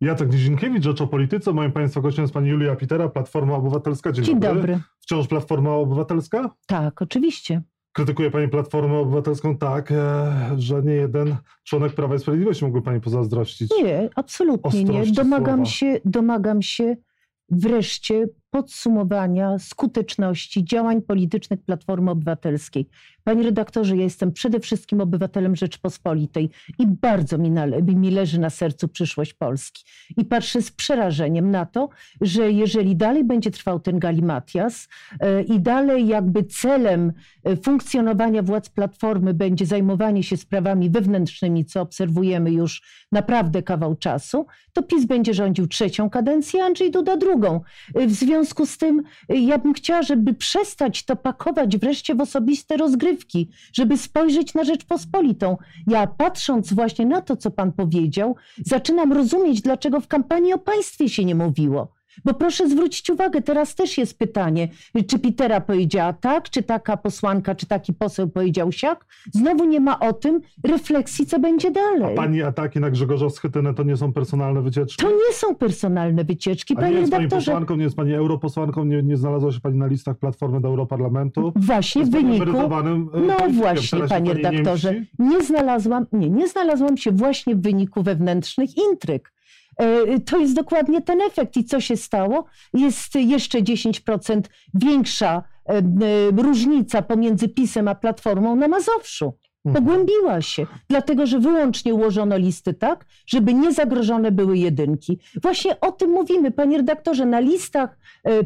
Jacek Nizinkiewicz, Rzecz o Polityce. Moim Państwa gościem jest Pani Julia Pitera, Platforma Obywatelska. Dzień, Dzień dobry. dobry. Wciąż Platforma Obywatelska? Tak, oczywiście. Krytykuje Pani Platformę Obywatelską tak, e, że nie jeden członek Prawa i Sprawiedliwości mógłby Pani pozazdrościć. Nie, absolutnie nie. Domagam słowa. się, domagam się wreszcie podsumowania skuteczności działań politycznych Platformy Obywatelskiej. Panie redaktorze, ja jestem przede wszystkim obywatelem Rzeczpospolitej i bardzo mi, nale- mi leży na sercu przyszłość Polski. I patrzę z przerażeniem na to, że jeżeli dalej będzie trwał ten galimatias e, i dalej jakby celem e, funkcjonowania władz Platformy będzie zajmowanie się sprawami wewnętrznymi, co obserwujemy już naprawdę kawał czasu, to PiS będzie rządził trzecią kadencję, Andrzej Duda drugą. W związku z tym ja bym chciała, żeby przestać to pakować wreszcie w osobiste rozgrywki, żeby spojrzeć na Rzeczpospolitą. Ja patrząc właśnie na to, co pan powiedział, zaczynam rozumieć, dlaczego w kampanii o państwie się nie mówiło. Bo proszę zwrócić uwagę, teraz też jest pytanie, czy Pitera powiedziała tak, czy taka posłanka, czy taki poseł powiedział siak. Znowu nie ma o tym refleksji, co będzie A dalej. Pani ataki na Grzegorza Schetynę to nie są personalne wycieczki? To nie są personalne wycieczki, A nie jest Pani redaktorze. posłanką, nie jest Pani europosłanką, nie, nie znalazła się Pani na listach Platformy do Europarlamentu? Właśnie w pani wyniku. e, No właśnie, panie pani nie redaktorze, mści? nie znalazłam, nie, nie znalazłam się właśnie w wyniku wewnętrznych intryg. E, To jest dokładnie ten efekt. I co się stało? Jest jeszcze 10% większa e, e, różnica pomiędzy PiSem a Platformą na Mazowszu. Mhm. Pogłębiła się, dlatego że wyłącznie ułożono listy tak, żeby nie zagrożone były jedynki. Właśnie o tym mówimy, panie redaktorze. Na listach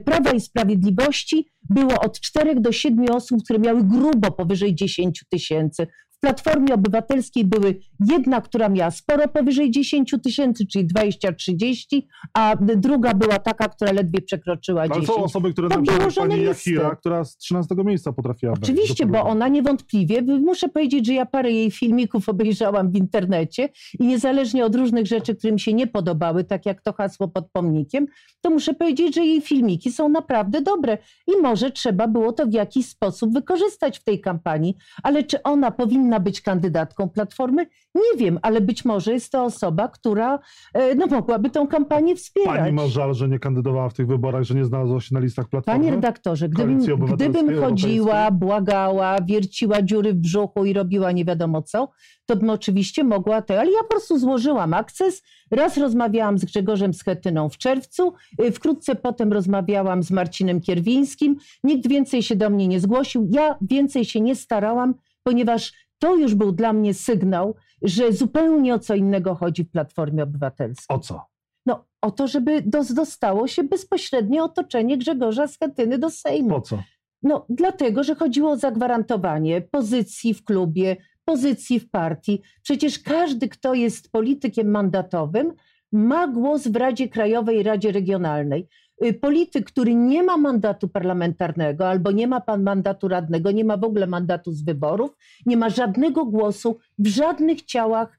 Prawa i Sprawiedliwości było od 4 do 7 osób, które miały grubo powyżej 10 tysięcy. Platformie Obywatelskiej były jedna, która miała sporo powyżej 10 tysięcy, czyli 20-30, a druga była taka, która ledwie przekroczyła Ale 10. są osoby, które To na Pani. Jakira, która z 13 miejsca potrafiła Oczywiście, bo ona niewątpliwie, muszę powiedzieć, że ja parę jej filmików obejrzałam w internecie i niezależnie od różnych rzeczy, które mi się nie podobały, tak jak to hasło pod pomnikiem, to muszę powiedzieć, że jej filmiki są naprawdę dobre i może trzeba było to w jakiś sposób wykorzystać w tej kampanii, ale czy ona powinna być kandydatką Platformy? Nie wiem, ale być może jest to osoba, która e, no, mogłaby tą kampanię wspierać. Pani ma żal, że nie kandydowała w tych wyborach, że nie znalazła się na listach Platformy? Panie redaktorze, gdybym, gdybym chodziła, błagała, wierciła dziury w brzuchu i robiła nie wiadomo co, to bym oczywiście mogła te, ale ja po prostu złożyłam akces. Raz rozmawiałam z Grzegorzem Schetyną w czerwcu, y, wkrótce potem rozmawiałam z Marcinem Kierwińskim. Nikt więcej się do mnie nie zgłosił. Ja więcej się nie starałam, ponieważ to już był dla mnie sygnał, że zupełnie o co innego chodzi w Platformie Obywatelskiej. O co? No, o to, żeby dos- dostało się bezpośrednie otoczenie Grzegorza Schetyny do Sejmu. Po co? No, dlatego, że chodziło o zagwarantowanie pozycji w klubie, pozycji w partii. Przecież każdy, kto jest politykiem mandatowym, ma głos w Radzie Krajowej i Radzie Regionalnej. Y, Polityk, który nie ma mandatu parlamentarnego albo nie ma pan mandatu radnego, nie ma w ogóle mandatu z wyborów, nie ma żadnego głosu w żadnych ciałach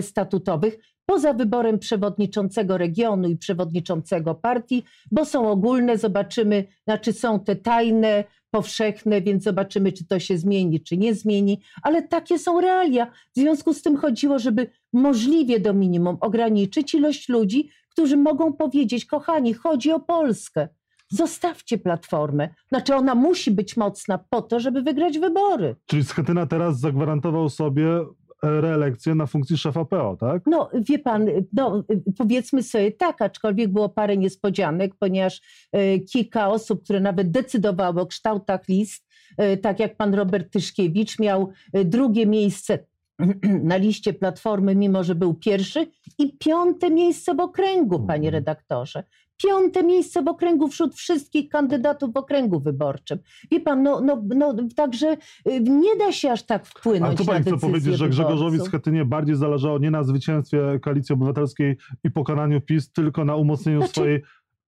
statutowych, poza wyborem przewodniczącego regionu i przewodniczącego partii, bo są ogólne, zobaczymy, znaczy są te tajne, powszechne, więc zobaczymy, czy to się zmieni, czy nie zmieni, ale takie są realia. W związku z tym chodziło, żeby możliwie do minimum ograniczyć ilość ludzi, którzy mogą powiedzieć, kochani, chodzi o Polskę. Zostawcie platformę. Znaczy, ona musi być mocna po to, żeby wygrać wybory. Czyli Schetyna teraz zagwarantował sobie e, reelekcję na funkcji szefa PO, tak? No, wie pan, no, powiedzmy sobie tak, aczkolwiek było parę niespodzianek, ponieważ e, kilka osób, które nawet decydowały o kształtach list, e, tak jak pan Robert Tyszkiewicz, miał drugie miejsce na liście Platformy, mimo że był pierwszy, i piąte miejsce w okręgu, panie Mhm. redaktorze. Piąte miejsce w okręgu wśród wszystkich kandydatów w okręgu wyborczym. Wie pan, no, no, no także y, nie da się aż tak wpłynąć Ale tu pani chce powiedzieć, że Grzegorzowi. Schetynie bardziej zależało nie na zwycięstwie Koalicji Obywatelskiej i pokonaniu PiS, tylko na umocnieniu Znaczy- swojej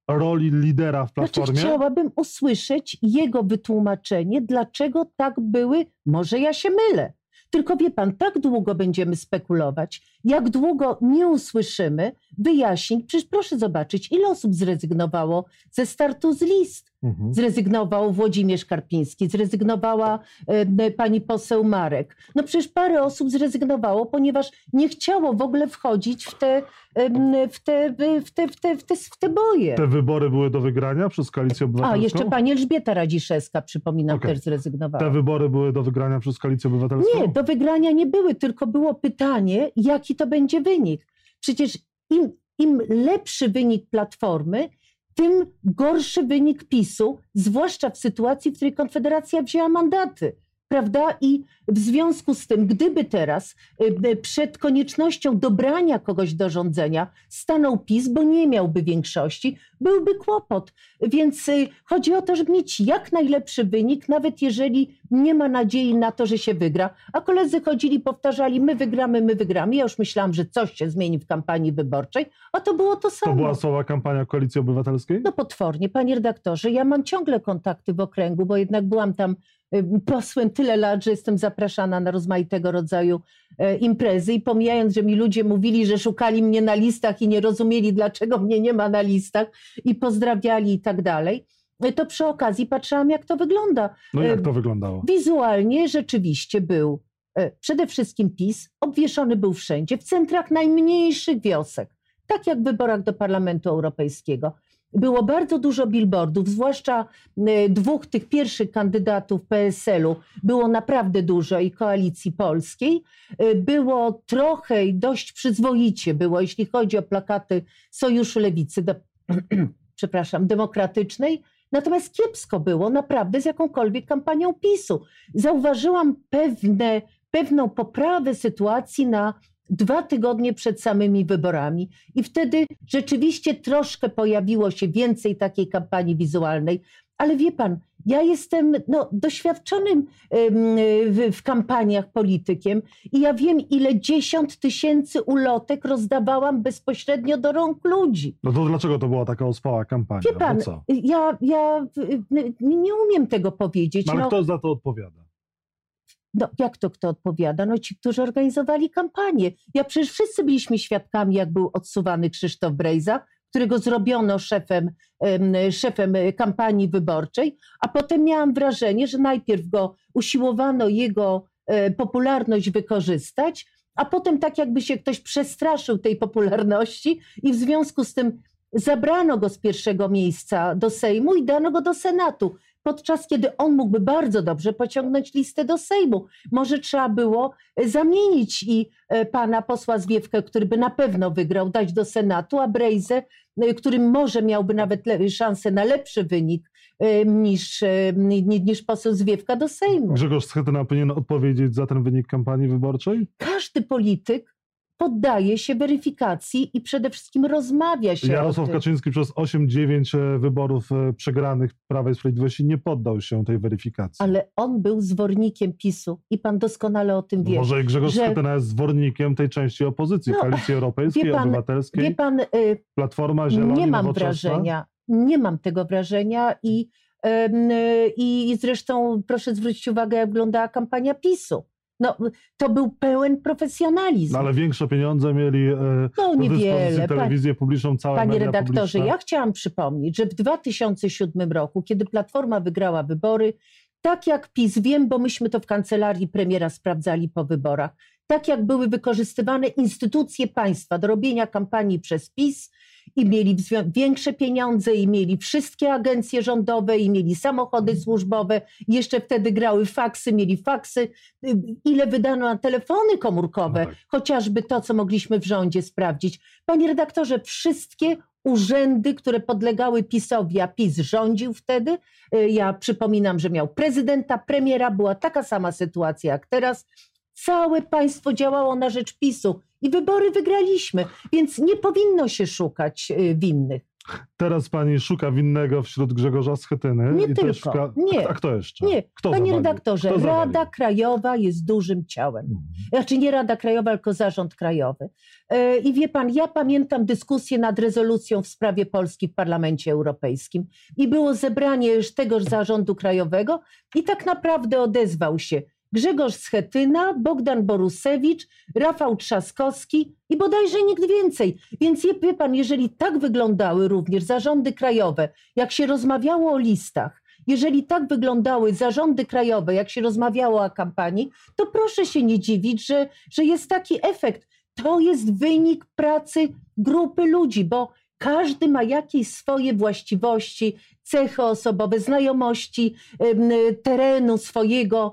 roli lidera w Znaczy, Platformie? chciałabym usłyszeć jego wytłumaczenie, dlaczego tak były. Może ja się mylę. Tylko wie pan, tak długo będziemy spekulować, jak długo nie usłyszymy wyjaśnień. Przecież proszę zobaczyć, ile osób zrezygnowało ze startu z list. Mhm. Zrezygnował Włodzimierz Karpiński, zrezygnowała e, pani poseł Marek. No przecież parę osób zrezygnowało, ponieważ nie chciało w ogóle wchodzić w te, em, w te, w te, w te, w te, w te boje. Te wybory były do wygrania przez Koalicję A, Obywatelską? jeszcze pani Elżbieta Radziszewska, przypominam, Okej. też zrezygnowała. Te wybory były do wygrania przez Koalicję Obywatelską? Nie, do wygrania nie były, tylko było pytanie, jaki to będzie wynik. Przecież im, im lepszy wynik Platformy, tym gorszy wynik PiSu, zwłaszcza w sytuacji, w której Konfederacja wzięła mandaty. Prawda? I w związku z tym, gdyby teraz y, y, przed koniecznością dobrania kogoś do rządzenia stanął PiS, bo nie miałby większości, byłby kłopot. Więc y, chodzi o to, żeby mieć jak najlepszy wynik, nawet jeżeli nie ma nadziei na to, że się wygra. A koledzy chodzili, powtarzali, my wygramy, my wygramy. Ja już myślałam, że coś się zmieni w kampanii wyborczej, a to było to To samo. była słaba kampania Koalicji Obywatelskiej? No potwornie, panie redaktorze, ja mam ciągle kontakty w okręgu, bo jednak byłam tam posłem tyle lat, że jestem zapraszana na rozmaitego rodzaju e, imprezy i pomijając, że mi ludzie mówili, że szukali mnie na listach i nie rozumieli, dlaczego mnie nie ma na listach i pozdrawiali i tak dalej, to przy okazji patrzyłam, jak to wygląda. No jak to wyglądało? Wizualnie rzeczywiście był e, przede wszystkim PiS, obwieszony był wszędzie, w centrach najmniejszych wiosek, tak jak w wyborach do Parlamentu Europejskiego. Było bardzo dużo billboardów, zwłaszcza dwóch tych pierwszych kandydatów PSL-u było naprawdę dużo i koalicji polskiej. Było trochę i dość przyzwoicie było, jeśli chodzi o plakaty Sojuszu Lewicy, do, przepraszam, demokratycznej. Natomiast kiepsko było naprawdę z jakąkolwiek kampanią PiSu. Zauważyłam pewne, pewną poprawę sytuacji na dwa tygodnie przed samymi wyborami. I wtedy rzeczywiście troszkę pojawiło się więcej takiej kampanii wizualnej. Ale wie pan, ja jestem no, doświadczonym w, w kampaniach politykiem i ja wiem, ile dziesiąt tysięcy ulotek rozdawałam bezpośrednio do rąk ludzi. No to dlaczego to była taka ospała kampania? Wie pan, Bo co? ja, ja nie umiem tego powiedzieć. No, ale No, kto za to odpowiada? no, jak to kto odpowiada? No ci, którzy organizowali kampanię. Ja przecież wszyscy byliśmy świadkami, jak był odsuwany Krzysztof Brejza, którego zrobiono szefem, em, szefem kampanii wyborczej, a potem miałam wrażenie, że najpierw go usiłowano jego e, popularność wykorzystać, a potem tak jakby się ktoś przestraszył tej popularności i w związku z tym zabrano go z pierwszego miejsca do Sejmu i dano go do Senatu, podczas kiedy on mógłby bardzo dobrze pociągnąć listę do Sejmu. Może trzeba było e, zamienić i e, pana posła Zwiewkę, który by na pewno wygrał, dać do Senatu, a Brejzę, e, który może miałby nawet szansę na lepszy wynik niż, ni- niż poseł Zwiewka do Sejmu. Grzegorz Schetyna powinien odpowiedzieć za ten wynik kampanii wyborczej? Każdy polityk poddaje się weryfikacji i przede wszystkim rozmawia się Jarosław. Kaczyński przez 8-9 e, wyborów e, przegranych Prawa i Sprawiedliwości nie poddał się tej weryfikacji. Ale on był zwornikiem PiSu i pan doskonale o tym wie. Może i Grzegorz że- Schetyna jest zwornikiem tej części opozycji, No, Koalicji Europejskiej, wie pan- Obywatelskiej, Wie pan, y, Platforma, Zieloni, nie mam wrażenia, nie mam tego wrażenia i, y, i zresztą proszę zwrócić uwagę, jak wyglądała kampania PiSu. No, to był pełen profesjonalizm. No, ale większe pieniądze mieli e, No niewiele. telewizję publiczną, całe Panie redaktorze, publiczne. ja chciałam przypomnieć, że w 2007 roku, kiedy Platforma wygrała wybory, tak jak PiS, wiem, bo myśmy to w kancelarii premiera sprawdzali po wyborach, tak jak były wykorzystywane instytucje państwa do robienia kampanii przez PiS i mieli większe pieniądze, i mieli wszystkie agencje rządowe, i mieli samochody służbowe, jeszcze wtedy grały faksy, mieli faksy, y, ile wydano na telefony komórkowe, No tak. chociażby to, co mogliśmy w rządzie sprawdzić. Panie redaktorze, wszystkie urzędy, które podlegały PiSowi, a PiS rządził wtedy, y, ja przypominam, że miał prezydenta, premiera, była taka sama sytuacja jak teraz. Całe państwo działało na rzecz PiSu i wybory wygraliśmy, więc nie powinno się szukać y, winnych. Teraz pani szuka winnego wśród Grzegorza Schetyny. Nie tylko. Nie. A kto jeszcze? Nie, Kto panie zawalił? redaktorze, Kto? Rada Krajowa jest dużym ciałem. Mhm. Znaczy nie Rada Krajowa, tylko Zarząd Krajowy. E, I wie pan, ja pamiętam dyskusję nad rezolucją w sprawie Polski w Parlamencie Europejskim i było zebranie tegoż Zarządu Krajowego i tak naprawdę odezwał się Grzegorz Schetyna, Bogdan Borusewicz, Rafał Trzaskowski i bodajże nikt więcej. Więc je- wie pan, jeżeli tak wyglądały również zarządy krajowe, jak się rozmawiało o listach, jeżeli tak wyglądały zarządy krajowe, jak się rozmawiało o kampanii, to proszę się nie dziwić, że, że jest taki efekt. To jest wynik pracy grupy ludzi, bo każdy ma jakieś swoje właściwości, cechy osobowe, znajomości terenu swojego,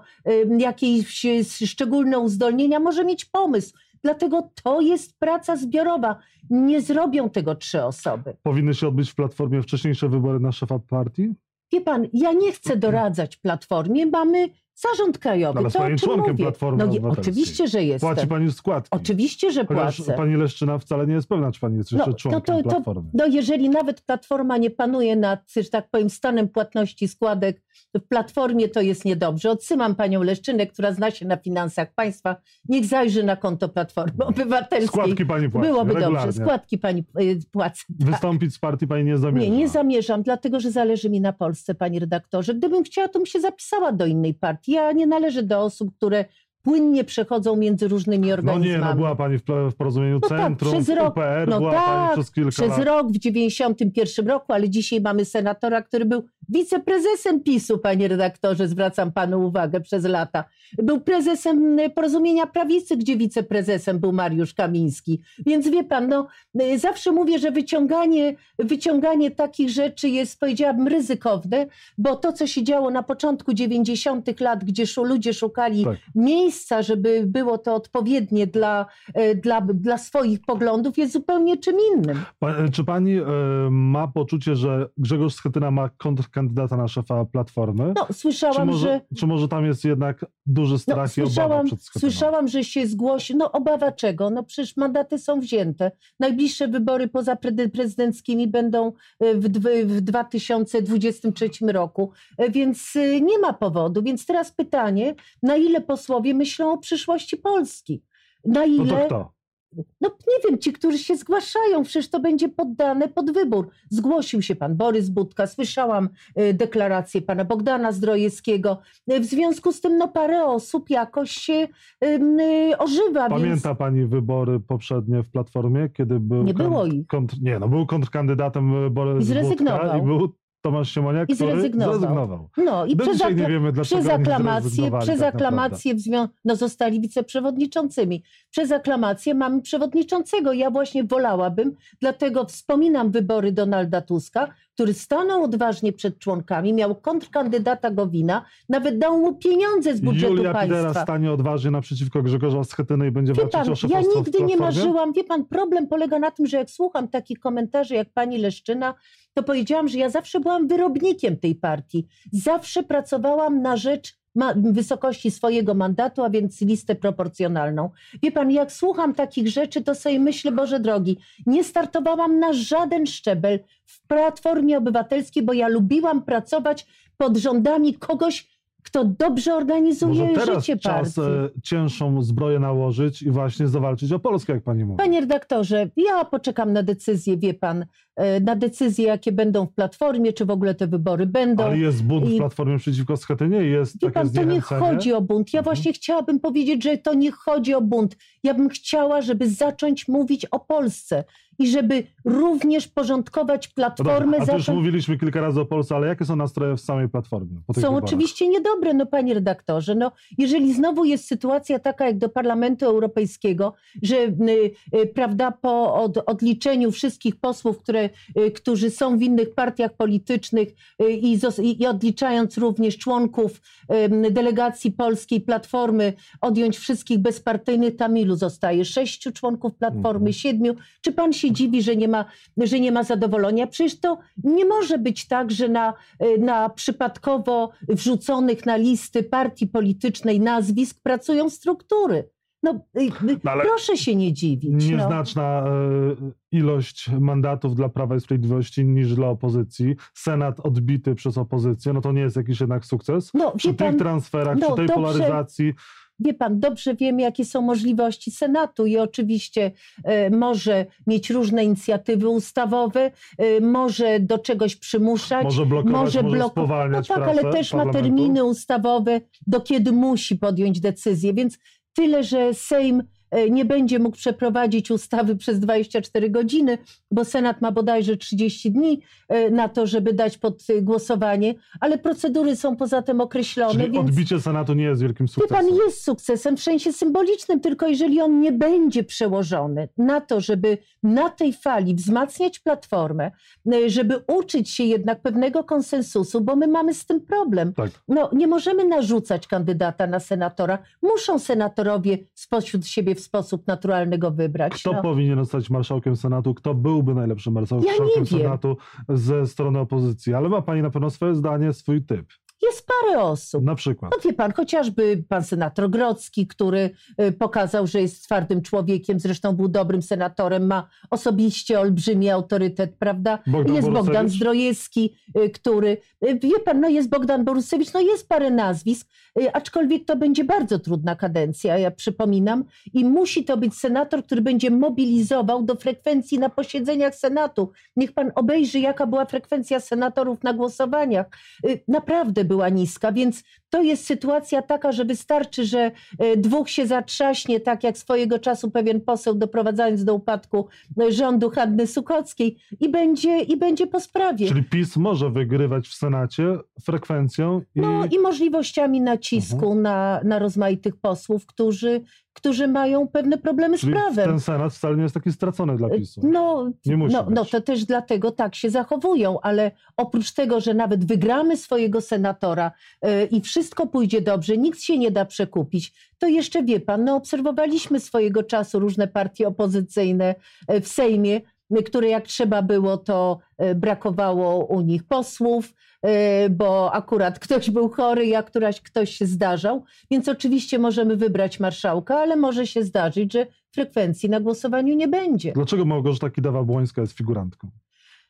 jakieś szczególne uzdolnienia, może mieć pomysł. Dlatego to jest praca zbiorowa. Nie zrobią tego trzy osoby. Powinny się odbyć w Platformie wcześniejsze wybory na szefa partii? Wie pan, ja nie chcę doradzać Platformie, mamy zarząd krajowy. Ale to jest członkiem mówię. Platformy No, oczywiście, że jestem. Płaci pani składki. Oczywiście, że Chociaż płacę. pani Leszczyna wcale nie jest pewna, czy pani jest jeszcze No, członkiem to- to- Platformy. No jeżeli nawet Platforma nie panuje nad, że tak powiem, stanem płatności składek, w Platformie to jest niedobrze. Odsyłam panią Leszczynę, która zna się na finansach państwa. Niech zajrzy na konto Platformy Obywatelskiej. Składki pani płaci Byłoby regularnie. dobrze. Składki pani y, płacę. Tak. Wystąpić z partii pani nie zamierza. Nie, nie zamierzam, dlatego że zależy mi na Polsce, panie redaktorze. Gdybym chciała, to bym się zapisała do innej partii. Ja nie należę do osób, które płynnie przechodzą między różnymi No organizmami. nie, no była pani w, porozumieniu No tak, Centrum, przez rok. UPR, No była tak, pani przez kilka Przez lat. rok w 91 roku, ale dzisiaj mamy senatora, który był wiceprezesem PiSu, panie redaktorze, zwracam panu uwagę, przez lata. Był prezesem y, Porozumienia Prawicy, gdzie wiceprezesem był Mariusz Kamiński. Więc wie pan, no, y, zawsze mówię, że wyciąganie, wyciąganie takich rzeczy jest, powiedziałabym, ryzykowne, bo to, co się działo na początku 90 lat, gdzie ludzie szukali Tak. Miejsca, żeby było to odpowiednie dla, e, dla, dla swoich poglądów, jest zupełnie czym innym. Pa, czy pani e, ma poczucie, że Grzegorz Schetyna ma kontrkandydata na szefa Platformy? No, czy, słyszałam, może, że. czy może tam jest jednak duży No, strach i obawa słyszałam, przed Schetyną? słyszałam, że się zgłosi. No, obawa czego? No, przecież mandaty są wzięte. Najbliższe wybory poza prezydenckimi będą e, w, w 2023 roku, e, więc e, nie ma powodu. Więc teraz pytanie, na ile posłowie myślą o przyszłości Polski? Na No ile. to kto? No nie wiem, ci, którzy się zgłaszają, przecież to będzie poddane pod wybór. Zgłosił się pan Borys Budka, słyszałam y, deklarację pana Bogdana Zdrojewskiego. Y, W związku z tym no parę osób jakoś się y, ożywa, więc Pamięta pani wybory poprzednie w Platformie, kiedy był Nie było ich. kontr, nie, no był kontrkandydatem Borys I zrezygnował. Budka i był Tomasz Siemoniak, I zrezygnował. zrezygnował. no i Do przez, dzisiaj nie akla- wiemy, przez aklamację, przez tak aklamację zwią- no zostali wiceprzewodniczącymi. Przez aklamację mamy przewodniczącego. Ja właśnie wolałabym, dlatego wspominam wybory Donalda Tuska, który stanął odważnie przed członkami, miał kontrkandydata Gowina, nawet dał mu pieniądze z budżetu Julia Pidera państwa. stanie odważnie naprzeciwko Grzegorza Schetyny i będzie Wie walczyć pan, o ja nigdy nie marzyłam. Wie pan, problem polega na tym, że jak słucham takich komentarzy jak pani Leszczyna, to powiedziałam, że ja zawsze byłam wyrobnikiem tej partii. Zawsze pracowałam na rzecz wysokości swojego mandatu, a więc listę proporcjonalną. Wie pan, jak słucham takich rzeczy, to sobie myślę, Boże drogi, nie startowałam na żaden szczebel w Platformie Obywatelskiej, bo ja lubiłam pracować pod rządami kogoś, kto dobrze organizuje Może teraz życie czas partii. e, cięższą zbroję nałożyć i właśnie zawalczyć o Polskę, jak pani mówi. Panie redaktorze, ja poczekam na decyzję, wie pan, e, na decyzje, jakie będą w Platformie, czy w ogóle te wybory będą. Ale jest bunt w I- Platformie przeciwko Schetynie? Jest Wie pan, to nie chodzi o bunt. Ja Mhm. właśnie chciałabym powiedzieć, że to nie chodzi o bunt. Ja bym chciała, żeby zacząć mówić o Polsce i żeby również porządkować No dobrze, Platformę. a już mówiliśmy kilka razy o Polsce, ale jakie są nastroje w samej Platformie? Są wyborach? oczywiście niedobre, no panie redaktorze. No, jeżeli znowu jest sytuacja taka jak do Parlamentu Europejskiego, że y, y, prawda, po od, odliczeniu wszystkich posłów, które, y, którzy są w innych partiach politycznych y, i, i, odliczając również członków delegacji polskiej Platformy, odjąć wszystkich bezpartyjnych, tam ilu zostaje? Sześciu członków Platformy, Mhm. siedmiu. Czy pan się dziwi, że nie ma, że nie ma zadowolenia? Przecież to nie może być tak, że na na przypadkowo wrzuconych na listy partii politycznej nazwisk pracują struktury. No, y, y, No proszę się nie dziwić. No. Nieznaczna e, ilość mandatów dla Prawa i Sprawiedliwości niż dla opozycji. Senat odbity przez opozycję, no to nie jest jakiś jednak sukces. No, Przy tych pan, transferach, no przy tej dobrze. polaryzacji wie pan, dobrze wiemy, jakie są możliwości Senatu i oczywiście e, może mieć różne inicjatywy ustawowe, e, może do czegoś przymuszać. Może blokować, może, spowalniać No tak, ale też ma terminy ustawowe, do kiedy musi podjąć decyzję, więc tyle, że Sejm nie będzie mógł przeprowadzić ustawy przez 24 godziny, bo Senat ma bodajże 30 dni e, na to, żeby dać pod e, głosowanie, ale procedury są poza tym określone, Czyli więc odbicie Senatu nie jest wielkim Wie sukcesem. pan, jest sukcesem w sensie symbolicznym, tylko jeżeli on nie będzie przełożony na to, żeby na tej fali wzmacniać platformę, e, żeby uczyć się jednak pewnego konsensusu, bo my mamy z tym problem. Tak. No, nie możemy narzucać kandydata na senatora. Muszą senatorowie spośród siebie sposób naturalny go wybrać. Kto no. powinien zostać marszałkiem Senatu? Kto byłby najlepszym marszałkiem Ja. Senatu ze strony opozycji? Ale ma pani na pewno swoje zdanie, swój typ. Jest parę osób. Na przykład. No wie pan, chociażby pan senator Grodzki, który y, pokazał, że jest twardym człowiekiem, zresztą był dobrym senatorem, ma osobiście olbrzymi autorytet, prawda? Bogdan jest Bogdan Borusewicz? Zdrojewski, y, który, y, wie pan, no jest Bogdan Borusewicz, no jest parę nazwisk, aczkolwiek to będzie bardzo trudna kadencja, ja przypominam, i musi to być senator, który będzie mobilizował do frekwencji na posiedzeniach Senatu. Niech pan obejrzy, jaka była frekwencja senatorów na głosowaniach. Naprawdę była niska, więc to jest sytuacja taka, że wystarczy, że dwóch się zatrzaśnie, tak jak swojego czasu pewien poseł doprowadzając do upadku y, rządu Hanny Sukockiej i będzie, i będzie po sprawie. Czyli PiS może wygrywać w Senacie frekwencją i No i możliwościami nacisku Mhm. na, na rozmaitych posłów, którzy, którzy mają pewne problemy z czyli prawem. ten Senat wcale nie jest taki stracony dla PiSu. No, Nie musi no, no to też dlatego tak się zachowują, ale oprócz tego, że nawet wygramy swojego senatora yy, i wszystko pójdzie dobrze, nikt się nie da przekupić, to jeszcze wie pan, no obserwowaliśmy swojego czasu różne partie opozycyjne yy, w Sejmie, które jak trzeba było, to yy, brakowało u nich posłów, yy, bo akurat ktoś był chory, jak któraś ktoś się zdarzał, więc oczywiście możemy wybrać marszałka, ale może się zdarzyć, że frekwencji na głosowaniu nie będzie. Dlaczego Małgorzata Kidawa-Błońska jest figurantką?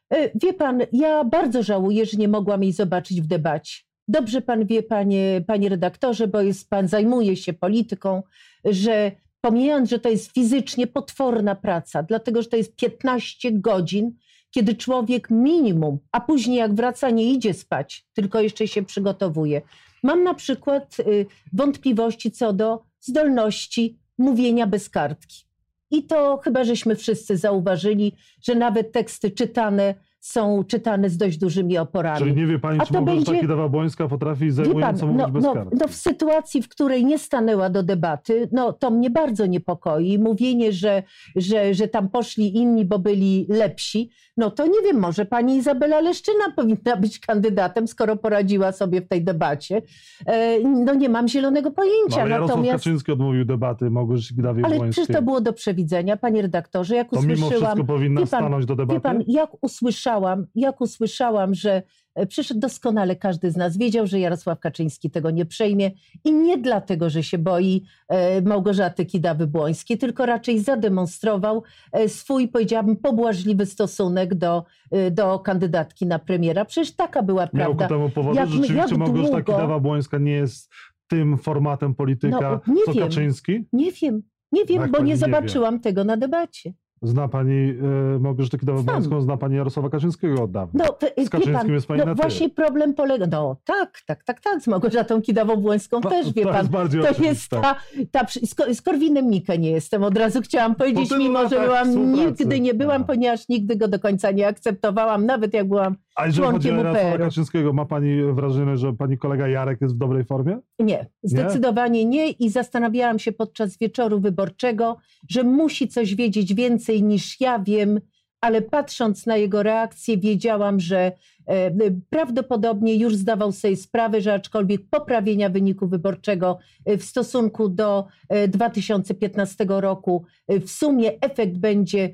E, Wie pan, ja bardzo żałuję, że nie mogłam jej zobaczyć w debacie. Dobrze pan wie, panie, panie redaktorze, bo jest, pan zajmuje się polityką, że pomijając, że to jest fizycznie potworna praca, dlatego że to jest 15 godzin, kiedy człowiek minimum, a później jak wraca, nie idzie spać, tylko jeszcze się przygotowuje. Mam na przykład y, wątpliwości co do zdolności mówienia bez kartki. I to chyba żeśmy wszyscy zauważyli, że nawet teksty czytane są czytane z dość dużymi oporami. Czyli nie wie pani, A czy to Małgorzata będzie- Kidawa-Błońska potrafi Wie pan, zajmująco mówić no, bez no, no w sytuacji, w której nie stanęła do debaty, no to mnie bardzo niepokoi. Mówienie, że, że, że tam poszli inni, bo byli lepsi, no to nie wiem, może pani Izabela Leszczyna powinna być kandydatem, skoro poradziła sobie w tej debacie. E, no nie mam zielonego No, pojęcia. ale Jarosław Natomiast, Kaczyński odmówił debaty Małgorzacie ale Kidawie-Błońskiej. przecież to było do przewidzenia, panie redaktorze, jak To mimo usłyszałam... wszystko powinna pan- stanąć do debaty? Wie pan, jak usłyszałam, jak usłyszałam, że e, przecież doskonale każdy z nas wiedział, że Jarosław Kaczyński tego nie przejmie i nie dlatego, że się boi e, Małgorzaty Kidawy-Błońskiej, tylko raczej zademonstrował e, swój, powiedziałabym, pobłażliwy stosunek do, do kandydatki na premiera. Przecież taka była Miał ku prawda. temu powodu, Jak- że rzeczywiście jak Małgorzata długo- Kidawa-Błońska nie jest tym formatem polityka, No, nie co wiem. Kaczyński? Nie wiem, nie wiem, Jak bo nie nie wie? zobaczyłam tego na debacie. Zna pani e, Małgorzatę Kidawa-Błońską, Znam. zna pani Jarosława Kaczyńskiego od dawna. No, wie Kaczyńskim pan, jest pani no na ty. właśnie problem polega, no tak, tak, tak, tak, z Małgorzatą Kidawą-Błońską No, też, wie to pan, jest To jest oczywiste. ta, ta z, z Korwinem Mikke nie jestem, od razu chciałam powiedzieć, mimo że byłam, nigdy nie byłam, A. ponieważ nigdy go do końca nie akceptowałam, nawet jak byłam, A jeżeli chodzi o. Kaczyńskiego, ma pani wrażenie, że pani kolega Jarek jest w dobrej formie? nie, zdecydowanie nie i zastanawiałam się podczas wieczoru wyborczego, że musi coś wiedzieć więcej niż ja wiem, ale patrząc na jego reakcję wiedziałam, że e, prawdopodobnie już zdawał sobie sprawę, że aczkolwiek poprawienia wyniku wyborczego e, w stosunku do e, 2015 roku e, w sumie efekt będzie e,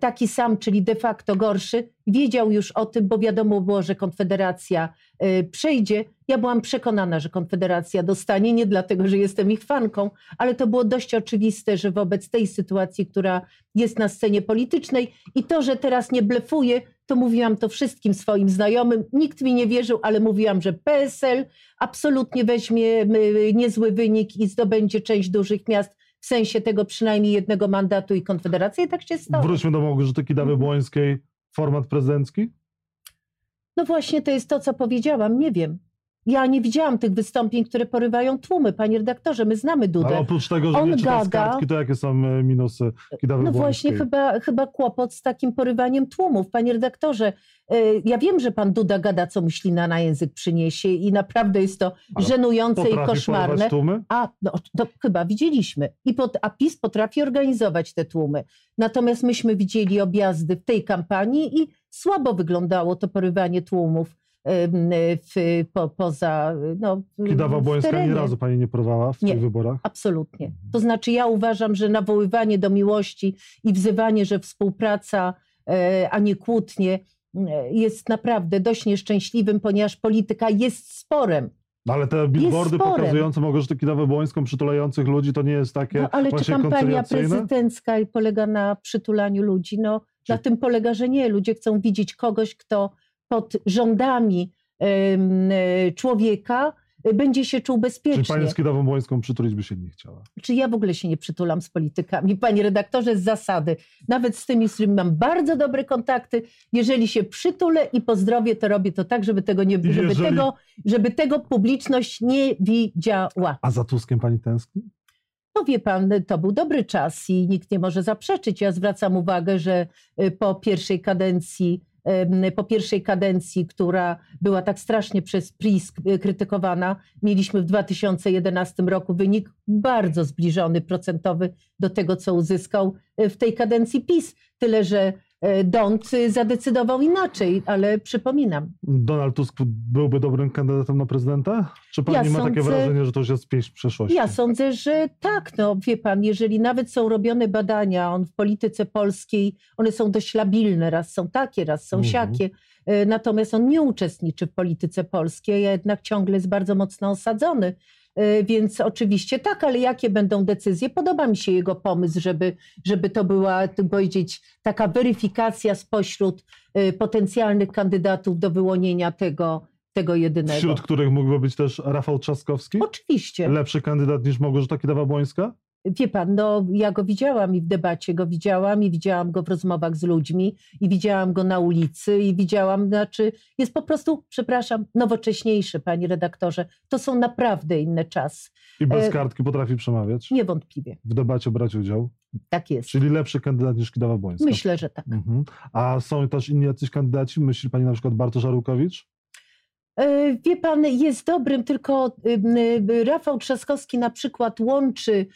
taki sam, czyli de facto gorszy. Wiedział już o tym, bo wiadomo było, że Konfederacja e, przejdzie. Ja byłam przekonana, że Konfederacja dostanie, nie dlatego, że jestem ich fanką, ale to było dość oczywiste, że wobec tej sytuacji, która jest na scenie politycznej i to, że teraz nie blefuje, to mówiłam to wszystkim swoim znajomym. Nikt mi nie wierzył, ale mówiłam, że PSL absolutnie weźmie y, niezły wynik i zdobędzie część dużych miast, sensie tego przynajmniej jednego mandatu i Konfederacji. I tak się stało. Wróćmy do Małgorzaty Kidawy-Błońskiej. Format prezydencki? No właśnie to jest to, co powiedziałam. Nie wiem. Ja nie widziałam tych wystąpień, które porywają tłumy. Panie redaktorze, my znamy Dudę. Ale oprócz tego, że On nie czyta z gada- kartki, to jakie są e, minusy Kidawy-Błońskiej? No właśnie, chyba, chyba kłopot z takim porywaniem tłumów. Panie redaktorze, y, ja wiem, że pan Duda gada, co mu ślina na język przyniesie i naprawdę jest to Ale żenujące i koszmarne. tłumy? A, no, to chyba widzieliśmy. I pod, a PiS potrafi organizować te tłumy. Natomiast myśmy widzieli objazdy w tej kampanii i słabo wyglądało to porywanie tłumów w, po, poza no, w Kidawa-Błońska nie razu pani nie porwała w Nie. tych wyborach? Absolutnie. To znaczy, ja uważam, że nawoływanie do miłości i wzywanie, że współpraca, e, a nie kłótnie, e, jest naprawdę dość nieszczęśliwym, ponieważ polityka jest sporem. No ale te billboardy pokazujące Małgorzatę Kidawy-Błońską, przytulających ludzi, to nie jest takie No, ale czy kampania prezydencka polega na przytulaniu ludzi? No, na tym polega, że nie. Ludzie chcą widzieć kogoś, kto pod rządami człowieka e, będzie się czuł Czy bezpiecznie. pani z Kidawą-Błońską przytulić by się nie chciała? Czy ja w ogóle się nie przytulam z politykami, panie redaktorze, z zasady. Nawet z tymi, z którymi mam bardzo dobre kontakty. Jeżeli się przytulę i pozdrowię, to robię to tak, żeby tego, nie, żeby Jeżeli- tego, żeby tego publiczność nie widziała. A za Tuskiem pani tęskni? No wie pan, to był dobry czas i nikt nie może zaprzeczyć. Ja zwracam uwagę, że y, po pierwszej kadencji, po pierwszej kadencji, która była tak strasznie przez PiS y, krytykowana, mieliśmy w 2011 roku wynik bardzo zbliżony procentowy do tego, co uzyskał y, w tej kadencji PiS. Tyle, że Dąd y, zadecydował inaczej, ale przypominam, Donald Tusk byłby dobrym kandydatem na prezydenta? Czy pani Ja ma takie sądzę- wrażenie, że to już jest pieśń przeszłości? Ja sądzę, że tak. No, wie pan, jeżeli nawet są robione badania on w polityce polskiej, one są dość labilne, raz są takie, raz są Mhm. siakie. E, Natomiast on nie uczestniczy w polityce polskiej, a jednak ciągle jest bardzo mocno osadzony. E, Więc oczywiście tak, ale jakie będą decyzje? Podoba mi się jego pomysł, żeby, żeby to była, powiedzieć, taka weryfikacja spośród e, potencjalnych kandydatów do wyłonienia tego, tego jedynego. Wśród których mógłby być też Rafał Trzaskowski? Oczywiście. Lepszy kandydat niż Małgorzata Kidawa-Błońska? Wie pan, no ja go widziałam i w debacie go widziałam i widziałam go w rozmowach z ludźmi i widziałam go na ulicy i widziałam, znaczy jest po prostu, przepraszam, nowocześniejszy, panie redaktorze. To są naprawdę inne czasy. I bez E, kartki potrafi przemawiać? Niewątpliwie, W debacie brać udział? tak jest. Czyli lepszy kandydat niż Kidawa-Błońska? Myślę, że tak. Mhm. A są też inni jacyś kandydaci? Myśli pani na przykład Bartosz Arłukowicz? E, Wie pan, jest dobrym, tylko y, Rafał Trzaskowski na przykład łączy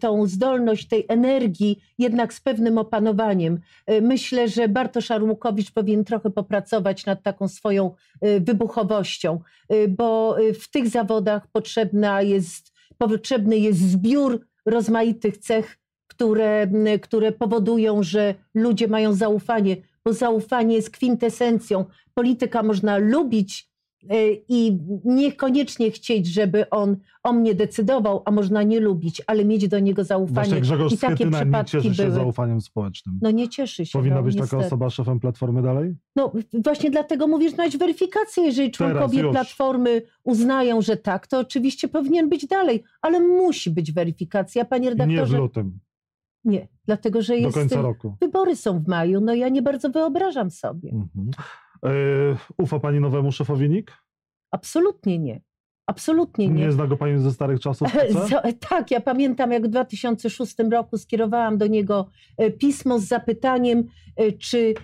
tą zdolność tej energii jednak z pewnym opanowaniem. E, Myślę, że Bartosz Arłukowicz powinien trochę popracować nad taką swoją y, wybuchowością, y, bo w tych zawodach potrzebna jest, potrzebny jest zbiór rozmaitych cech, które, które powodują, że ludzie mają zaufanie, bo zaufanie jest kwintesencją. Polityka można lubić i niekoniecznie chcieć, żeby on o mnie decydował, a można nie lubić, ale mieć do niego zaufanie. Właśnie Grzegorz I takie Schetyna nie przypadki cieszy się były. zaufaniem społecznym. No nie cieszy się. Powinna no, być taka niestety. osoba szefem Platformy dalej? No właśnie dlatego mówisz, że mieć weryfikację. Jeżeli członkowie. Platformy uznają, że tak, to oczywiście powinien być dalej, ale musi być weryfikacja, panie Nie w redaktorze. lutym, Nie, dlatego że do jest końca roku. wybory są w maju, no ja nie bardzo wyobrażam sobie. Mhm. E, ufa pani nowemu szefowi NIK? Absolutnie nie. Absolutnie nie. Nie zna go pani ze starych czasów? Tak, ja pamiętam, jak w 2006 roku skierowałam do niego e, pismo z zapytaniem, e, czy,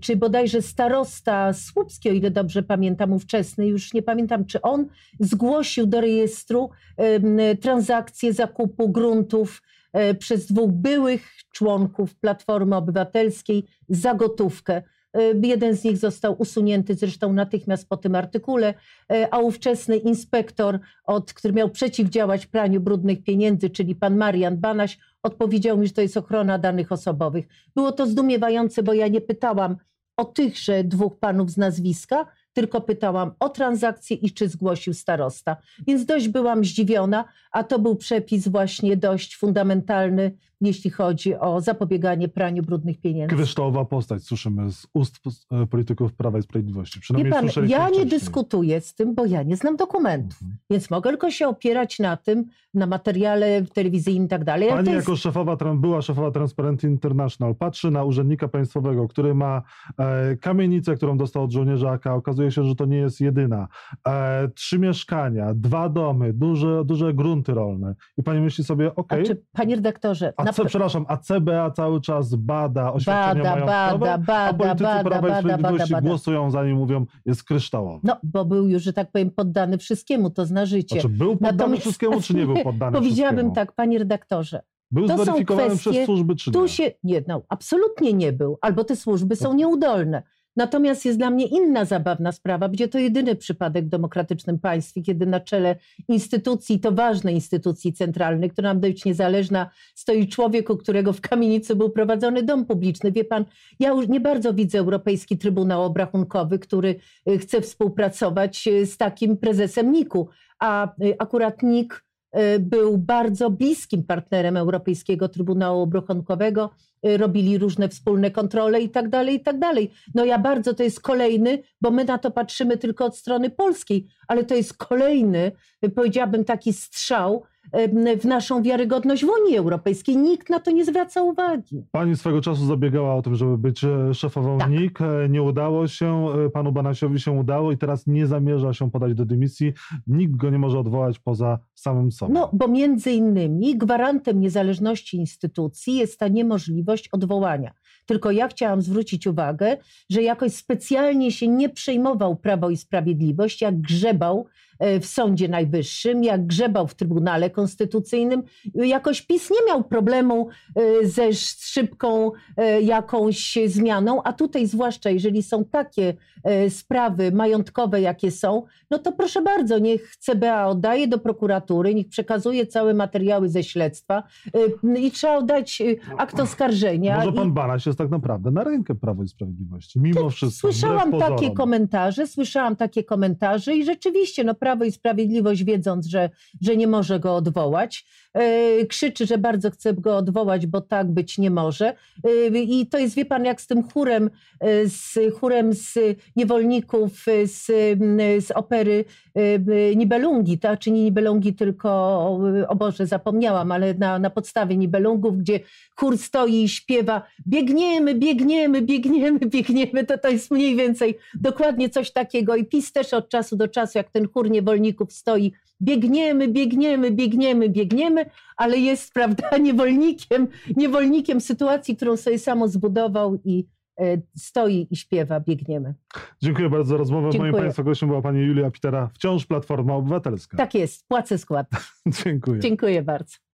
czy bodajże starosta Słupski, o ile dobrze pamiętam, ówczesny, już nie pamiętam, czy on zgłosił do rejestru transakcję zakupu gruntów przez dwóch byłych członków Platformy Obywatelskiej za gotówkę. E, Jeden z nich został usunięty zresztą natychmiast po tym artykule, e, a ówczesny inspektor od, który miał przeciwdziałać praniu brudnych pieniędzy, czyli pan Marian Banaś, odpowiedział mi, że to jest ochrona danych osobowych. Było to zdumiewające, bo ja nie pytałam o tychże dwóch panów z nazwiska, tylko pytałam o transakcję i czy zgłosił starosta. Więc dość byłam zdziwiona, a to był przepis właśnie dość fundamentalny, jeśli chodzi o zapobieganie praniu brudnych pieniędzy. Kryształowa postać, słyszymy z ust e, polityków Prawa i Sprawiedliwości. Wie Przynajmniej pan, ja nie dyskutuję z tym, bo ja nie znam dokumentów, Mhm. więc mogę tylko się opierać na tym, na materiale telewizyjnym i tak dalej. ale Pani jest- jako szefowa, była szefowa Transparency International patrzy na urzędnika państwowego, który ma e, kamienicę, którą dostał od żołnierza AK. Okazuje się, że to nie jest jedyna. E, trzy mieszkania, dwa domy, duże, duże grunty rolne. I pani myśli sobie, A okej, czy, panie redaktorze, a na C, pe- przepraszam, a CBA cały czas bada oświadczenia bada, majątkowe, bada, a bada, politycy bada, Prawa i bada, Sprawiedliwości bada. głosują za nim, mówią, jest kryształowy. No, bo był już, że tak powiem, poddany wszystkiemu, to zna życie. Znaczy, był poddany Natomiast- wszystkiemu, czy nie był poddany Powiedziałabym wszystkiemu? tak, panie redaktorze, Był to są zweryfikowany kwestie- przez służby, czy tu nie? się, nie, no, absolutnie nie był, albo te służby są nieudolne. Natomiast jest dla mnie inna zabawna sprawa, będzie to jedyny przypadek w demokratycznym państwie, kiedy na czele instytucji, to ważnej instytucji centralnej, która ma być niezależna, stoi człowiek, u którego w kamienicy był prowadzony dom publiczny. Wie pan, ja już nie bardzo widzę Europejski Trybunał Obrachunkowy, który y, chce współpracować y, z takim prezesem NIK-u, a y, akurat NIK był bardzo bliskim partnerem Europejskiego Trybunału Obrachunkowego, y, robili różne wspólne kontrole i tak dalej, i tak dalej. No ja bardzo, to jest kolejny, bo my na to patrzymy tylko od strony polskiej, ale to jest kolejny, y, powiedziałabym, taki strzał y, w naszą wiarygodność w Unii Europejskiej. Nikt na to nie zwraca uwagi. Pani swego czasu zabiegała o tym, żeby być e, szefową Tak. NIK. E, Nie udało się, e, panu Banasiowi się udało i teraz nie zamierza się podać do dymisji. Nikt go nie może odwołać poza samym sobą. No, bo między innymi gwarantem niezależności instytucji jest ta niemożliwość odwołania. Tylko ja chciałam zwrócić uwagę, że jakoś specjalnie się nie przejmował Prawo i Sprawiedliwość, jak grzebał w Sądzie Najwyższym, jak grzebał w Trybunale Konstytucyjnym. Jakoś PiS nie miał problemu e, ze szybką e, jakąś zmianą, a tutaj zwłaszcza jeżeli są takie e, sprawy majątkowe, jakie są, no to proszę bardzo, niech CBA oddaje do prokuratury, niech przekazuje całe materiały ze śledztwa i trzeba oddać akt oskarżenia. Może i- pan Banaś jest tak naprawdę na rękę Prawo i Sprawiedliwości, mimo wszystko. Słyszałam takie komentarze, słyszałam takie komentarze i rzeczywiście no, Prawo i Sprawiedliwość wiedząc, że, że nie może go odwołać, e, krzyczy, że bardzo chce go odwołać, bo tak być nie może. E, I to jest, wie pan, jak z tym chórem, e, z chórem z niewolników z, z opery Nibelungi, tak? czy nie Nibelungi, tylko, o Boże, zapomniałam, ale na, na podstawie Nibelungów, gdzie chór stoi i śpiewa biegniemy, biegniemy, biegniemy, biegniemy, to to jest mniej więcej dokładnie coś takiego i PiS też od czasu do czasu, jak ten chór niewolników stoi, biegniemy, biegniemy, biegniemy, biegniemy, ale jest, prawda, niewolnikiem, niewolnikiem sytuacji, którą sobie samo zbudował i e, stoi i śpiewa, biegniemy. Dziękuję bardzo za rozmowę. Moim Dziękuję. państwa gościem była pani Julia Pitera, wciąż Platforma Obywatelska. Tak jest, płacę skład. Dziękuję. Dziękuję bardzo.